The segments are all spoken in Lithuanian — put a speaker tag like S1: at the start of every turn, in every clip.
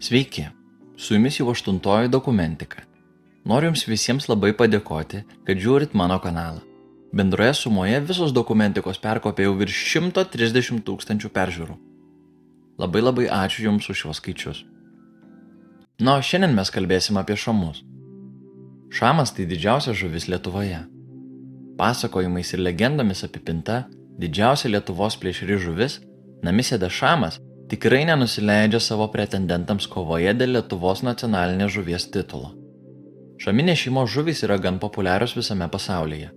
S1: Sveiki, su jumis jau aštuntoji dokumentika. Noriu jums visiems labai padėkoti, kad žiūrit mano kanalą. Bendroje sumoje visos dokumentikos perkopė jau virš 130 tūkstančių peržiūrų. Labai labai ačiū Jums už šios skaičius. Na, o šiandien mes kalbėsim apie šamus. Šamas tai didžiausia žuvis Lietuvoje. Pasakojimais ir legendomis apipinta didžiausia Lietuvos plėšri žuvis, namisėda šamas, tikrai nenusileidžia savo pretendentams kovoje dėl Lietuvos nacionalinės žuvies titulo. Šaminės šeimos žuvys yra gan populiarios visame pasaulyje.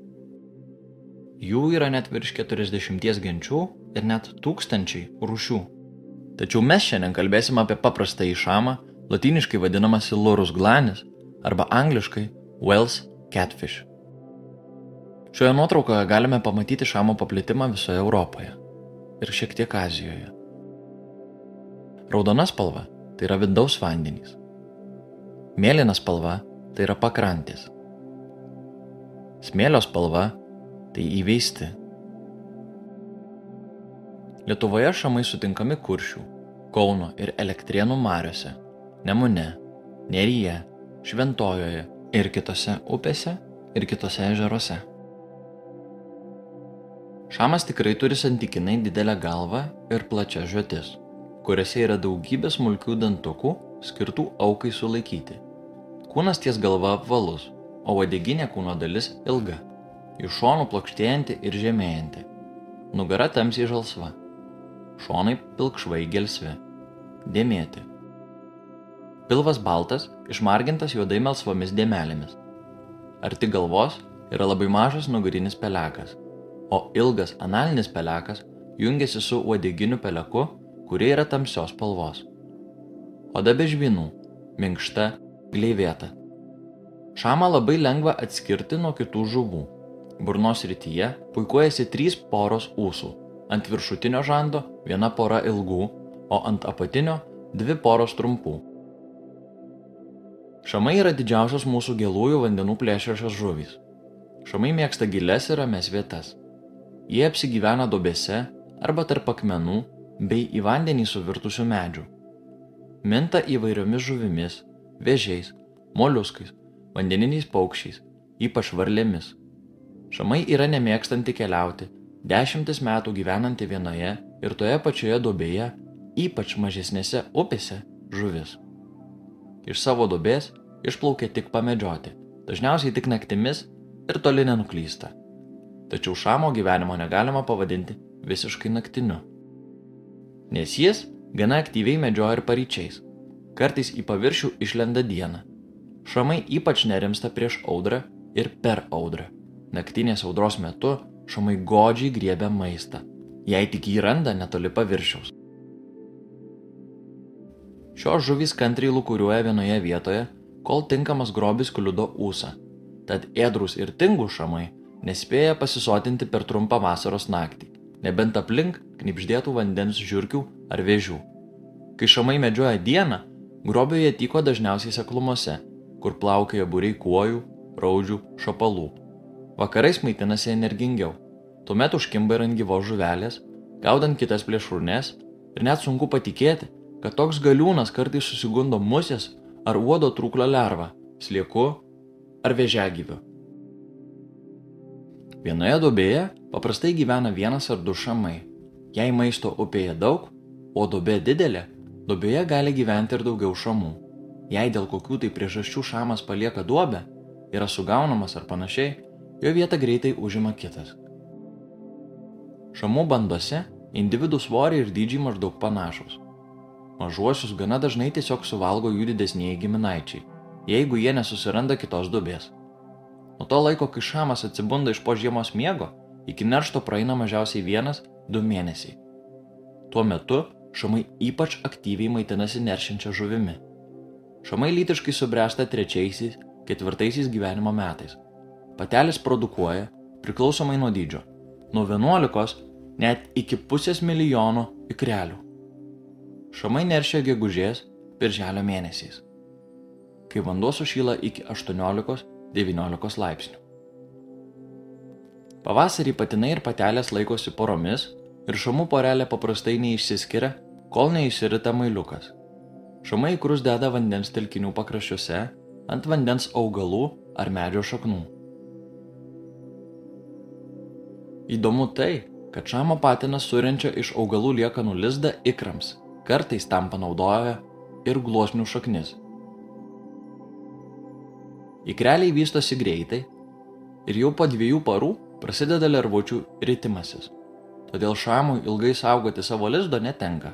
S1: Jų yra net virš 40 genčių ir net tūkstančiai rūšių. Tačiau mes šiandien kalbėsim apie paprastąjį šamą, latiniškai vadinamą silurus glanis arba angliškai Wells catfish. Šioje nuotraukoje galime pamatyti šamo paplitimą visoje Europoje ir šiek tiek Azijoje. Raudona spalva tai yra vidaus vandenys. Mėlyna spalva tai yra pakrantės. Smėlio spalva tai įveisti. Lietuvoje šamai sutinkami Kuršių, Kauno ir Elektrienų mariuose, Nemune, Neryje, Šventojoje ir kitose upėse ir kitose ežeruose. Šamas tikrai turi santykinai didelę galvą ir plačias žiotis kuriuose yra daugybė smulkių dantukų skirtų aukai sulaikyti. Kūnas ties galva apvalus, o vadeginė kūno dalis ilga, iš šonų plokštėjanti ir žemėjanti. Nugara tamsiai žalsva, šonai pilkšvai gelsvi, dėmėti. Pilvas baltas, išmargintas juodai melsvomis dėmelėmis. Arti galvos yra labai mažas nugarinis pelekas, o ilgas analinis pelekas jungiasi su uodeginiu peleku kuri yra tamsios spalvos. Oda be žvynų, minkšta, gleivėta. Šamą labai lengva atskirti nuo kitų žuvų. Burnos rytyje puikuojasi trys poros ūsų. Ant viršutinio žando viena pora ilgų, o ant apatinio dvi poros trumpų. Šamai yra didžiausios mūsų gėlųjų vandenų plėšiašios žuvys. Šamai mėgsta giles ir rames vietas. Jie apsigyvena dobėse arba tarp akmenų bei į vandenį suvirtusių medžių. Minta įvairiomis žuvimis, vėžiais, moliuskais, vandeniniais paukščiais, ypač varlėmis. Šamai yra nemėgstanti keliauti, dešimtis metų gyvenanti vienoje ir toje pačioje dobėje, ypač mažesnėse upėse, žuvis. Iš savo dobės išplaukia tik pamedžioti, dažniausiai tik naktimis ir toli nenuklysta. Tačiau šamo gyvenimo negalima pavadinti visiškai naktiniu nes jis gana aktyviai medžioja ir paryčiais. Kartais į paviršių išlenda diena. Šamai ypač nerimsta prieš audrą ir per audrą. Naktinės audros metu šamai godžiai griebia maistą, jei tik jį randa netoli paviršiaus. Šios žuvys kantriai lūkuriuoja vienoje vietoje, kol tinkamas grobis kliudo ūsą. Tad ėdrus ir tingų šamai nespėja pasisotinti per trumpą vasaros naktį nebent aplink knipždėtų vandens žiūrkių ar vėžių. Kai šamai medžioja dieną, grobio jie tyko dažniausiai seklumose, kur plaukioja būriai kuojų, raudžių, šapalų. Vakarais maitinasi energingiau, tuomet užkimba ir ant gyvos žuvelės, gaudant kitas plėšrūnės ir net sunku patikėti, kad toks galiūnas kartais susigundo musės ar uodo trūklio lervą, slieku ar vėžiagyviu. Vienoje duobėje paprastai gyvena vienas ar du šamai. Jei maisto upėje daug, o duobė didelė, duobėje gali gyventi ir daugiau šamų. Jei dėl kokių tai priežasčių šamas palieka duobę, yra sugaunamas ar panašiai, jo vietą greitai užima kitas. Šamų bandose individų svoriai ir dydžiai maždaug panašus. Mažuosius gana dažnai tiesiog suvalgo jų didesnėji giminaičiai, jeigu jie nesusiranda kitos dubės. Nuo to laiko, kai šamas atsibunda iš po žiemos miego, iki neršto praeina mažiausiai vienas, du mėnesiai. Tuo metu šamai ypač aktyviai maitinasi neršinčia žuvimi. Šamai lytiškai subręsta trečiaisiais, ketvirtaisiais gyvenimo metais. Patelės produkuoja, priklausomai nuo dydžio, nuo 11 net iki pusės milijono ikrelių. Šamai neršia gegužės, birželio mėnesiais. Kai vanduo sušyla iki 18 19 laipsnių. Pavasarį patinai ir patelės laikosi poromis ir šamų porelė paprastai neišsiskiria, kol neišsirita mailiukas. Šamai įkrus deda vandens telkinių pakraščiuose ant vandens augalų ar medžio šaknų. Įdomu tai, kad šamo patinas surenčia iš augalų liekanų lizdą ikrams, kartais tam panaudoja ir gluosnių šaknis. Ikreliai vystosi greitai ir jau po dviejų parų prasideda lervučių ritimasis, todėl šamui ilgai saugoti savo lizdo netenka.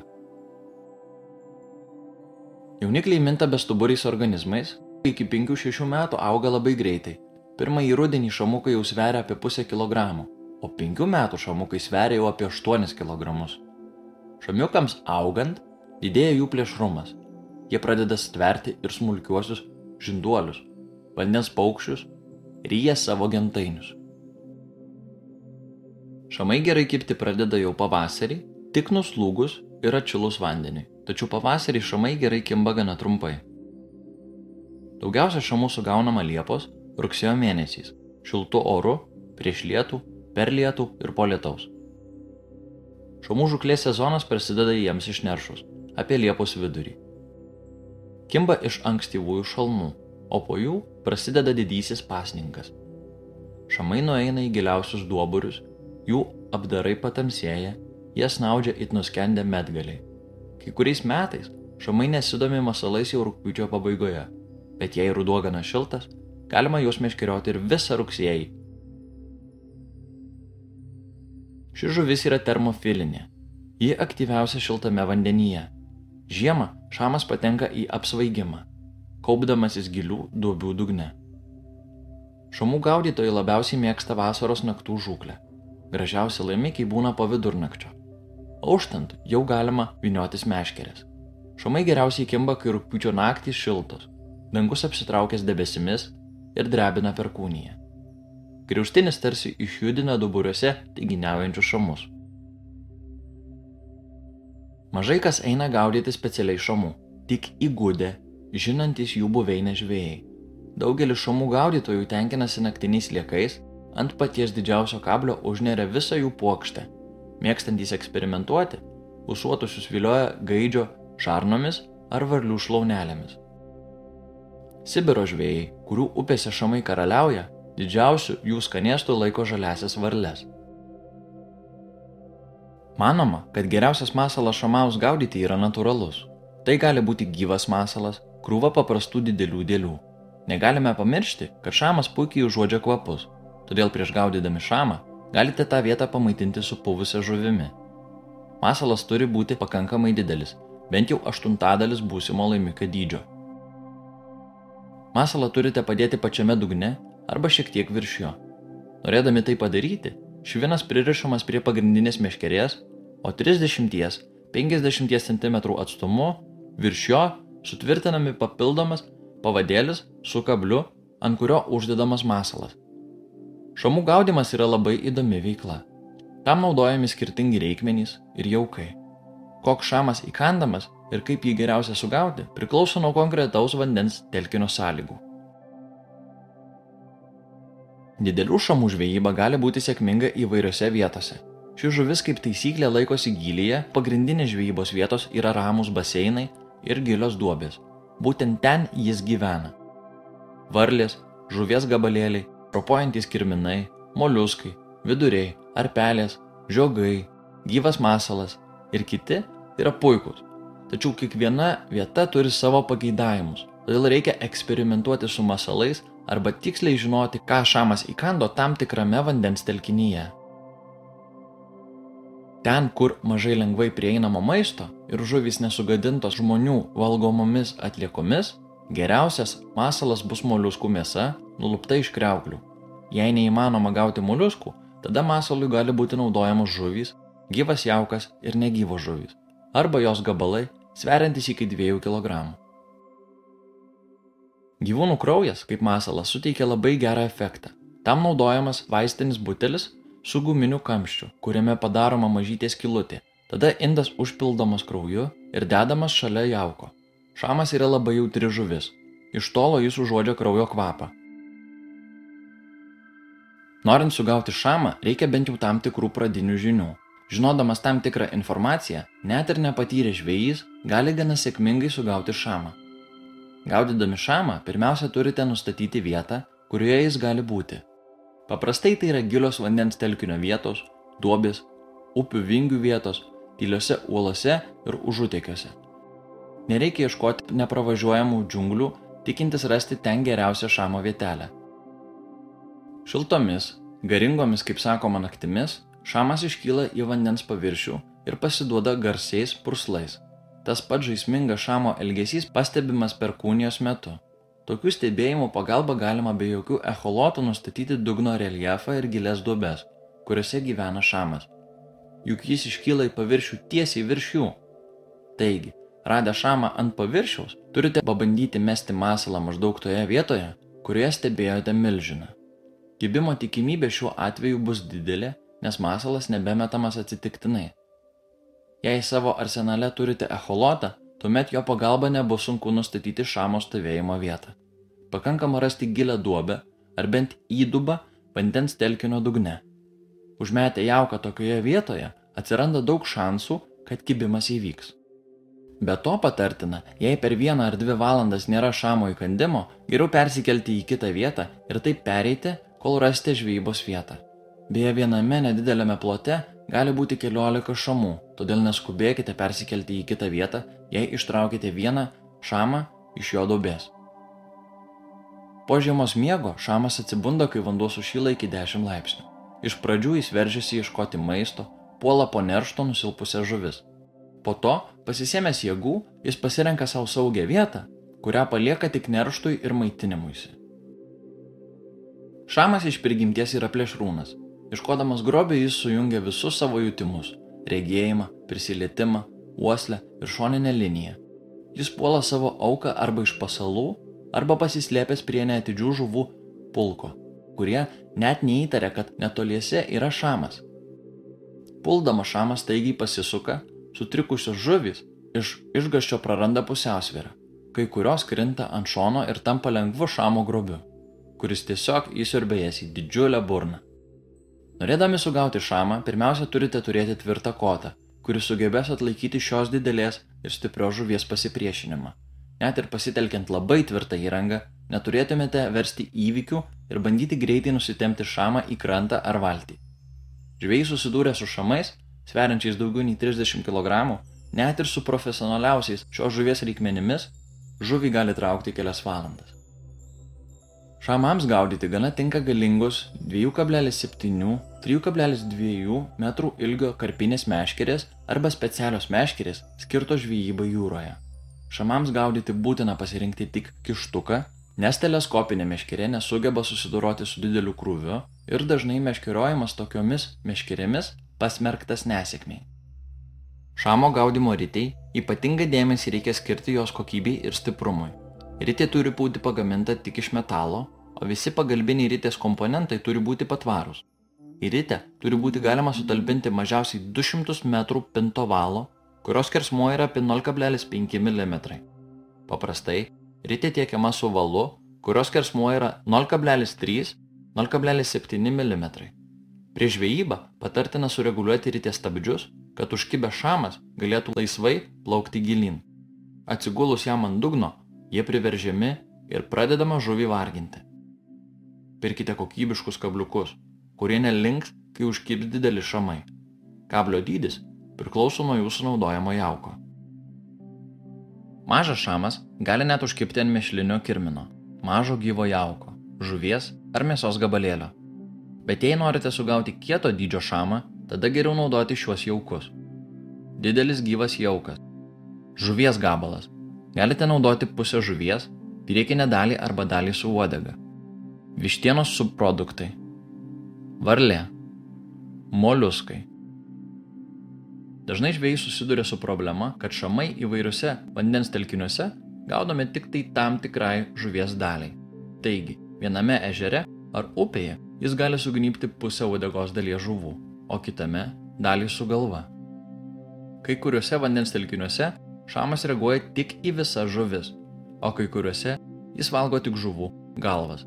S1: Jaunikliai minta bestuburiais organizmais, iki 5-6 metų auga labai greitai. Pirmąjį rudenį šamukai jau sveria apie pusę kilogramų, o 5 metų šamukai sveria jau apie 8 kg. Šamiukams augant, didėja jų plėšrumas. Jie pradeda stverti ir smulkiuosius žinduolius, vandens paukščius, ryja savo gentainius. Šamai gerai kipti pradeda jau pavasarį, tik nuslūgus ir atšilus vandeniui tačiau pavasarį šamai gerai kimba gana trumpai. Daugiausia šamų sugaunama Liepos, rugsėjo mėnesiais, šiltu oru, prieš lietų, per lietų ir po lietaus. Šamų žuklės sezonas prasideda jiems iš neršus, apie Liepos vidurį. Kimba iš ankstyvųjų šalmų, o po jų prasideda didysis pasninkas. Šamai nueina į giliausius duoburius, jų apdarai patamsėja, jie snaudžia it nuskendę medgaliai. Kai kuriais metais šamai nesidomi masalais jau rūpiučio pabaigoje, bet jei ruduo gana šiltas, galima juos meškerioti ir visą rugsėjį. Ši žuvis yra termofilinė. Ji aktyviausia šiltame vandenyje. Žiemą šamas patenka į apsvaigimą, kaupdamasis gilių duobių dugne. Šamų gaudytojai labiausiai mėgsta vasaros naktų žūklę. Gražiausi laimikiai būna po vidurnakčio. Auštant jau galima viniotis meškerės. Šamai geriausiai kimba, kai rūpiučio naktys šiltos, dangus apsitraukęs debesimis ir drebina perkūnyje. Griaustinis tarsi išjudina duburiuose teiginiaujančius šamus. Mažai kas eina gaudyti specialiai šamų, tik įgūdę, žinantis jų buveinę žvėjai. Daugelis šamų gaudytojų tenkinasi naktiniais liekais, ant paties didžiausio kablio užneria visą jų plokštę mėgstantys eksperimentuoti, usuotusius vilioja gaidžio šarnomis ar varlių šlaunelėmis. Sibiro žvėjai, kurių upėse šamai karaliauja, didžiausių jų skanėstų laiko žaliasias varles. Manoma, kad geriausias masalas šamaus gaudyti yra natūralus. Tai gali būti gyvas masalas, krūva paprastų didelių dėlių. Negalime pamiršti, kad šamas puikiai užuodžia kvapus, todėl prieš gaudydami šamą galite tą vietą pamaitinti supuvusią žuvimi. Masalas turi būti pakankamai didelis, bent jau aštuntadalis būsimo laimikio dydžio. Masalą turite padėti pačiame dugne arba šiek tiek virš jo. Norėdami tai padaryti, švinas pririšamas prie pagrindinės meškerės, o 30-50 cm atstumu virš jo sutvirtinami papildomas pavadėlis su kabliu, ant kurio uždedamas masalas. Šamų gaudimas yra labai įdomi veikla. Tam naudojami skirtingi reikmenys ir jaukai. Koks šamas įkandamas ir kaip jį geriausia sugauti priklauso nuo konkretaus vandens telkinio sąlygų. Didelių šamų žvejyba gali būti sėkminga įvairiose vietose. Ši žuvis kaip taisyklė laikosi gylyje, pagrindinės žvejybos vietos yra ramus baseinai ir gilios duobės. Būtent ten jis gyvena. Varlės, žuvies gabalėliai, ropojantys kirminai, moliuskai, viduriai, arpelės, žiogai, gyvas masalas ir kiti yra puikūs. Tačiau kiekviena vieta turi savo pageidavimus, todėl reikia eksperimentuoti su masalais arba tiksliai žinoti, ką šamas įkando tam tikrame vandens telkinyje. Ten, kur mažai lengvai prieinamo maisto ir žuvys nesugadintos žmonių valgomomis atliekomis, geriausias masalas bus moliuskų mėsa, nulupta iš kreuklių. Jei neįmanoma gauti moliuskų, tada masalui gali būti naudojamos žuvys, gyvas jaukas ir negyvos žuvys, arba jos gabalai, sveriantis iki 2 kg. Gyvūnų kraujas, kaip masalas, suteikia labai gerą efektą. Tam naudojamas vaistinis butelis su guminiu kamščiu, kuriame padaroma mažytė skilutė. Tada indas užpildomas krauju ir dedamas šalia jauko. Šamas yra labai jautri žuvis. Iš tolo jis užuodžia kraujo kvapą. Norint sugauti šamą, reikia bent jau tam tikrų pradinių žinių. Žinodamas tam tikrą informaciją, net ir nepatyrę žvėjys gali gana sėkmingai sugauti šamą. Gaudydami šamą, pirmiausia turite nustatyti vietą, kurioje jis gali būti. Paprastai tai yra gilios vandens telkinio vietos, duobės, upių vingių vietos, tyliose uolose ir užutėkiuose. Nereikia ieškoti nepravažiuojamų džiunglių, tikintis rasti ten geriausią šamo vietelę. Šiltomis, garingomis, kaip sakoma, naktimis, šamas iškyla į vandens paviršių ir pasiduoda garsiais purslais. Tas pats žaismingas šamo elgesys pastebimas perkūnijos metu. Tokių stebėjimų pagalba galima be jokių echolotų nustatyti dugno reljefą ir gilės duobes, kuriuose gyvena šamas. Juk jis iškyla į paviršių tiesiai virš jų. Taigi, radę šamą ant paviršiaus, turite pabandyti mesti masalą maždaug toje vietoje, kurioje stebėjote milžiną. Kibimo tikimybė šiuo atveju bus didelė, nes masalas nebemetamas atsitiktinai. Jei savo arsenale turite echolotą, tuomet jo pagalba nebus sunku nustatyti šamo stovėjimo vietą. Pakankama rasti gilę duobę ar bent įdubą vandens telkinio dugne. Užmetę jauką tokioje vietoje atsiranda daug šansų, kad kibimas įvyks. Be to patartina, jei per vieną ar dvi valandas nėra šamo įkandimo, geriau persikelti į kitą vietą ir taip pereiti, kol rasite žvejybos vietą. Beje, viename nedidelėme plote gali būti keliolika šamų, todėl neskubėkite persikelti į kitą vietą, jei ištraukite vieną šamą iš jo dobės. Po žiemos miego šamas atsibunda, kai vanduo sušyla iki 10 laipsnių. Iš pradžių jis veržiasi ieškoti maisto, puola po neršto nusilpusią žuvis. Po to, pasisėmęs jėgų, jis pasirenka savo saugią vietą, kurią palieka tik nerštui ir maitinimuisi. Šamas iš prigimties yra plėšrūnas. Iškodamas grobį jis sujungia visus savo jutimus - regėjimą, prisilietimą, uoslę ir šoninę liniją. Jis puola savo auką arba iš pasalų, arba pasislėpęs prie neatidžių žuvų pulko, kurie net neįtarė, kad netoliese yra šamas. Puldama šamas taigiai pasisuka, sutrikusios žuvys iš išgaščio praranda pusiausvyrą, kai kurios krinta ant šono ir tampa lengvu šamo grobiu kuris tiesiog įsiurbė jas į didžiulę burną. Norėdami sugauti šamą, pirmiausia turite turėti tvirtą kotą, kuris sugebės atlaikyti šios didelės ir stiprios žuvies pasipriešinimą. Net ir pasitelkiant labai tvirtą įrangą, neturėtumėte versti įvykių ir bandyti greitai nusitemti šamą į krantą ar valtį. Žvėjai susidūrę su šamais, sveriančiais daugiau nei 30 kg, net ir su profesionaliausiais šios žuvies reikmenimis, žuvį gali traukti kelias valandas. Šamams gaudyti gana tinka galingos 2,7-3,2 metrų ilgio karpinės meškerės arba specialios meškerės skirtos žvejybai jūroje. Šamams gaudyti būtina pasirinkti tik kištuką, nes teleskopinė meškerė nesugeba susidoroti su dideliu krūviu ir dažnai meškeriojimas tokiomis meškerėmis pasmerktas nesėkmiai. Šamo gaudimo rytei ypatingą dėmesį reikia skirti jos kokybei ir stiprumui. Ritė turi būti pagaminta tik iš metalo, o visi pagalbiniai ritės komponentai turi būti patvarūs. Į ritę turi būti galima sutalpinti mažiausiai 200 m pinto valo, kurios kersmuo yra apie 0,5 mm. Paprastai, ritė tiekiama su valu, kurios kersmuo yra 0,3-0,7 mm. Prieš žvejybą patartina sureguliuoti ritės stabdžius, kad užkibę šamas galėtų laisvai plaukti gilin. Atsigulus jam ant dugno, jie priveržiami ir pradedama žuvį varginti. Pirkite kokybiškus kabliukus, kurie nelinks, kai užkibs dideli šamai. Kablio dydis priklauso nuo jūsų naudojamo jauko. Mažas šamas gali net užkipti ant mešlinio kirmino, mažo gyvo jauko, žuvies ar mėsos gabalėlio. Bet jei norite sugauti kieto dydžio šamą, tada geriau naudoti šiuos jaukus. Didelis gyvas jaukas. Žuvies gabalas. Galite naudoti pusę žuvies, priekinę dalį arba dalį su uodega vištienos subproduktai, varlė, moliuskai. Dažnai žvėjai susiduria su problema, kad šamai įvairiuose vandens telkiniuose gaudome tik tai tam tikrai žuvies daliai. Taigi, viename ežere ar upėje jis gali sugnypti pusę uodegos dalies žuvų, o kitame dalį su galva. Kai kuriuose vandens telkiniuose šamas reaguoja tik į visas žuvis, o kai kuriuose jis valgo tik žuvų galvas.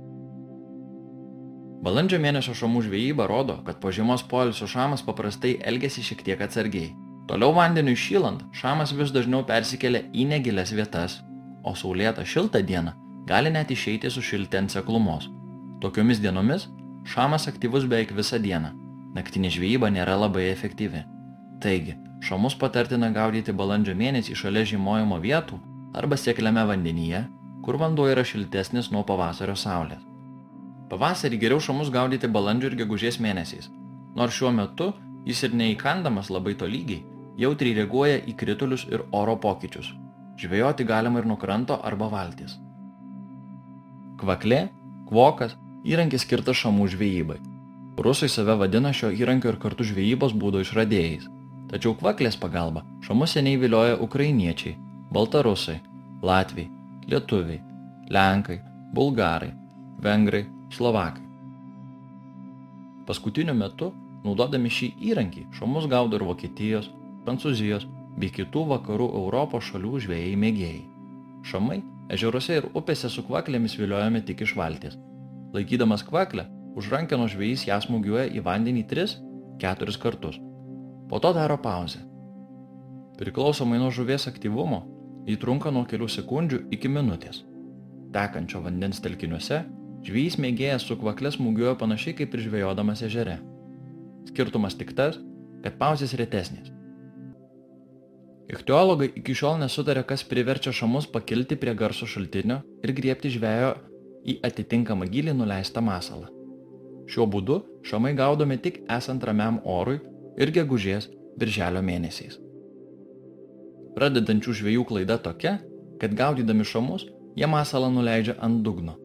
S1: Balandžio mėnesio šamų žvejyba rodo, kad po žiemos poilsio šamas paprastai elgesi šiek tiek atsargiai. Toliau vandeniui šylant, šamas vis dažniau persikelia į negilės vietas, o saulėtą šiltą dieną gali net išeiti sušilti ant seklumos. Tokiomis dienomis šamas aktyvus beveik visą dieną. Naktinė žvejyba nėra labai efektyvi. Taigi, šamus patartina gaudyti balandžio mėnesį šalia žymojimo vietų arba sėkliame vandenyje, kur vanduo yra šiltesnis nuo pavasario saulės. Pavasarį geriau šamus gaudyti balandžio ir gegužės mėnesiais, nors šiuo metu jis ir neįkandamas labai tolygiai, jautriai reaguoja į kritulius ir oro pokyčius. Žvejoti galima ir nuo kranto arba valtis. Kvaklė, kvokas – įrankis skirtas šamų žvejybai. Rusai save vadina šio įrankio ir kartu žvejybos būdo išradėjais. Tačiau kvaklės pagalba šamus seniai vilioja ukrainiečiai, baltarusai, latviai, lietuviai, lenkai, bulgarai, vengrai, slovakai. Paskutiniu metu, naudodami šį įrankį, šamus gaudo ir Vokietijos, Prancūzijos bei kitų vakarų Europos šalių žvėjai mėgėjai. Šamai ežeruose ir upėse su kvaklėmis viliojami tik iš valties. Laikydamas kvaklę, už rankeno žvėjys ją smūgiuoja į vandenį 3-4 kartus. Po to daro pauzę. Priklausomai nuo žuvies aktyvumo, jį trunka nuo kelių sekundžių iki minutės. Tekančio vandens telkiniuose žvėjys mėgėjas su kvaklė smūgiuoja panašiai kaip ir žvejodamas ežere. Skirtumas tik tas, kad pauzės retesnės. Ichtiologai iki šiol nesutarė, kas priverčia šamus pakilti prie garso šaltinio ir griebti žvejo į atitinkamą gilį nuleistą masalą. Šiuo būdu šamai gaudomi tik esant ramiam orui ir gegužės birželio mėnesiais. Pradedančių žvėjų klaida tokia, kad gaudydami šamus, jie masalą nuleidžia ant dugno.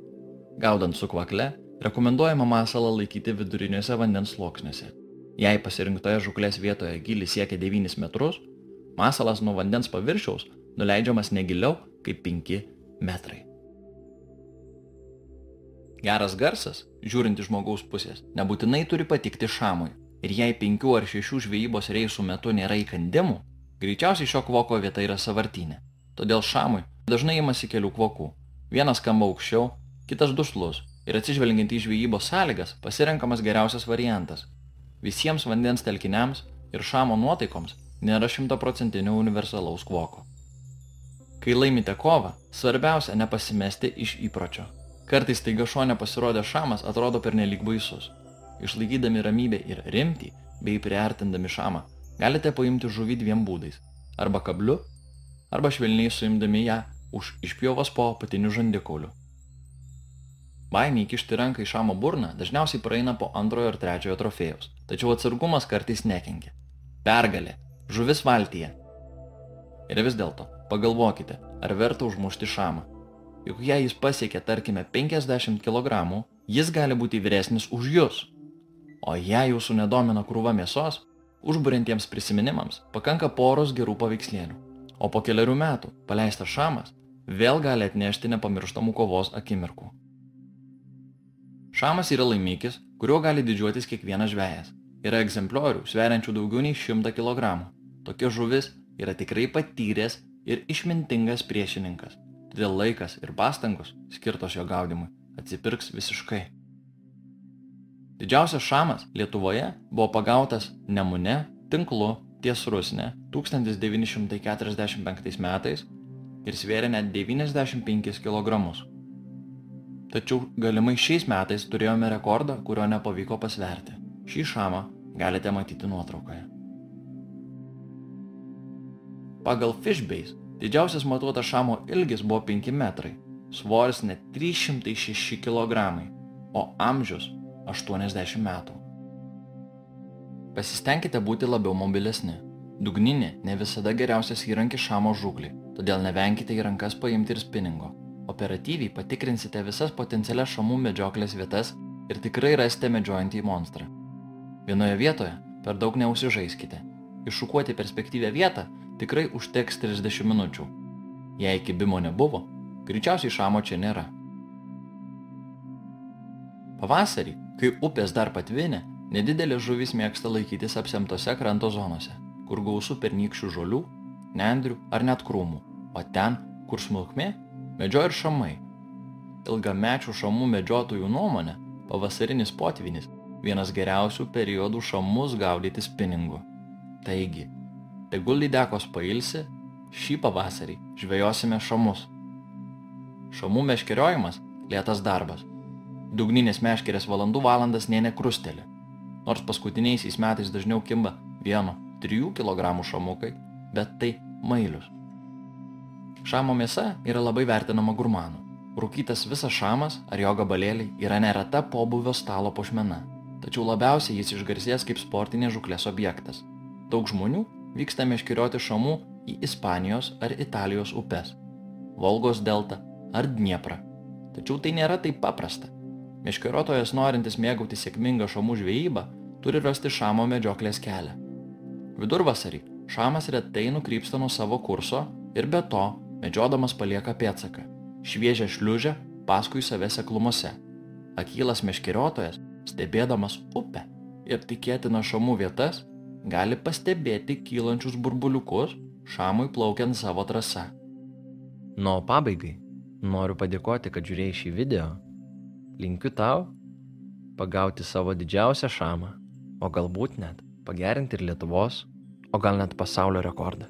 S1: Gaudant su kvakle, rekomenduojama masalą laikyti viduriniuose vandens sluoksniuose. Jei pasirinktoje žuklės vietoje gilis siekia 9 metrus, masalas nuo vandens paviršiaus nuleidžiamas negiliau kaip 5 metrai. Geras garsas, žiūrint iš žmogaus pusės, nebūtinai turi patikti šamui. Ir jei penkių ar šešių žvejybos reisų metu nėra įkandimų, greičiausiai šio kvoko vieta yra savartinė. Todėl šamui dažnai imasi kelių kvokų. Vienas skamba aukščiau, kitas duslus. Ir atsižvelgiant į žvejybos sąlygas, pasirenkamas geriausias variantas. Visiems vandens telkiniams ir šamo nuotaikoms nėra šimtaprocentinio universalaus kvoko. Kai laimite kovą, svarbiausia nepasimesti iš įpročio. Kartais taiga šone pasirodė šamas atrodo pernelyg baisus. Išlaikydami ramybę ir rimtį, bei priartindami šamą, galite paimti žuvį dviem būdais. Arba kabliu, arba švelniai suimdami ją už išpjovas po apatinių žandikaulių. Baimė įkišti ranką į šamo burną dažniausiai praeina po antrojo ir trečiojo trofėjaus, tačiau atsargumas kartais nekenkia. Pergalė. Žuvis valtyje. Ir vis dėlto, pagalvokite, ar verta užmušti šamą. Juk jei jis pasiekia, tarkime, 50 kg, jis gali būti vyresnis už jūs. O jei jūsų nedomina krūva mėsos, užburiantiems prisiminimams pakanka poros gerų paveikslėlių. O po keliarių metų paleistas šamas vėl gali atnešti nepamirštamų kovos akimirkų. Šamas yra laimikis, kuriuo gali didžiuotis kiekvienas žvėjas. Yra egzempliorių sveriančių daugiau nei 100 kg. Tokia žuvis yra tikrai patyręs ir išmintingas priešininkas todėl laikas ir pastangos skirtos jo gaudimui atsipirks visiškai. Didžiausias šamas Lietuvoje buvo pagautas Nemune tinklu ties Rusne 1945 metais ir svėrė net 95 kg. Tačiau galimai šiais metais turėjome rekordą, kurio nepavyko pasverti. Šį šamą galite matyti nuotraukoje. Pagal Fishbase Didžiausias matuotas šamo ilgis buvo 5 metrai, svoris net 306 kg, o amžius 80 metų. Pasistengkite būti labiau mobilesni. Dugninė ne visada geriausias įrankis šamo žuklį, todėl nevenkite į rankas paimti ir spiningo. Operatyviai patikrinsite visas potencialias šamų medžioklės vietas ir tikrai rasite medžiojantį monstrą. Vienoje vietoje per daug neusižaiskite. Iššukuoti perspektyvę vietą tikrai užteks 30 minučių. Jei kibimo nebuvo, greičiausiai šamo čia nėra. Pavasarį, kai upės dar patvinė, nedidelės žuvys mėgsta laikytis apsemtose kranto zonose, kur gausų pernykščių žolių, nendrių ar net krūmų, o ten, kur smulkmė, medžioja ir šamai. Ilgamečių šamų medžiotojų nuomonė, Pavasarinis potvinis - vienas geriausių periodų šamus gaudyti spiningu. Taigi, tegul lydekos pailsi, šį pavasarį žvejosime šamus. Šamų meškeriojimas - lėtas darbas. Dugninės meškerės valandų valandas nė nekrustelė. Nors paskutiniaisiais metais dažniau kimba 1-3 kg šamukai, bet tai mailius. Šamo mėsa yra labai vertinama gurmanų. Rūkytas visas šamas ar jo gabalėliai yra nereta pobuvio stalo pušmena, tačiau labiausiai jis išgarsės kaip sportinės žuklės objektas. Daug žmonių vyksta meškerioti šamų į Ispanijos ar Italijos upes - Volgos deltą ar Dnieprą. Tačiau tai nėra taip paprasta. Meškeriotojas norintis mėgauti sėkmingą šamų žvejybą turi rasti šamo medžioklės kelią. Vidurvasarį šamas retai nukrypsta nuo savo kurso ir be to medžiodamas palieka pėtsaką - šviežią šliužę paskui save seklumose. Akylas meškeriotojas, stebėdamas upę ir tikėtina šamų vietas, gali pastebėti kylančius burbuliukus šamui plaukiant savo trasą.
S2: Nu, o pabaigai noriu padėkoti, kad žiūrėjai šį video. Linkiu tau pagauti savo didžiausią šamą, o galbūt net pagerinti ir Lietuvos, o gal net pasaulio rekordą.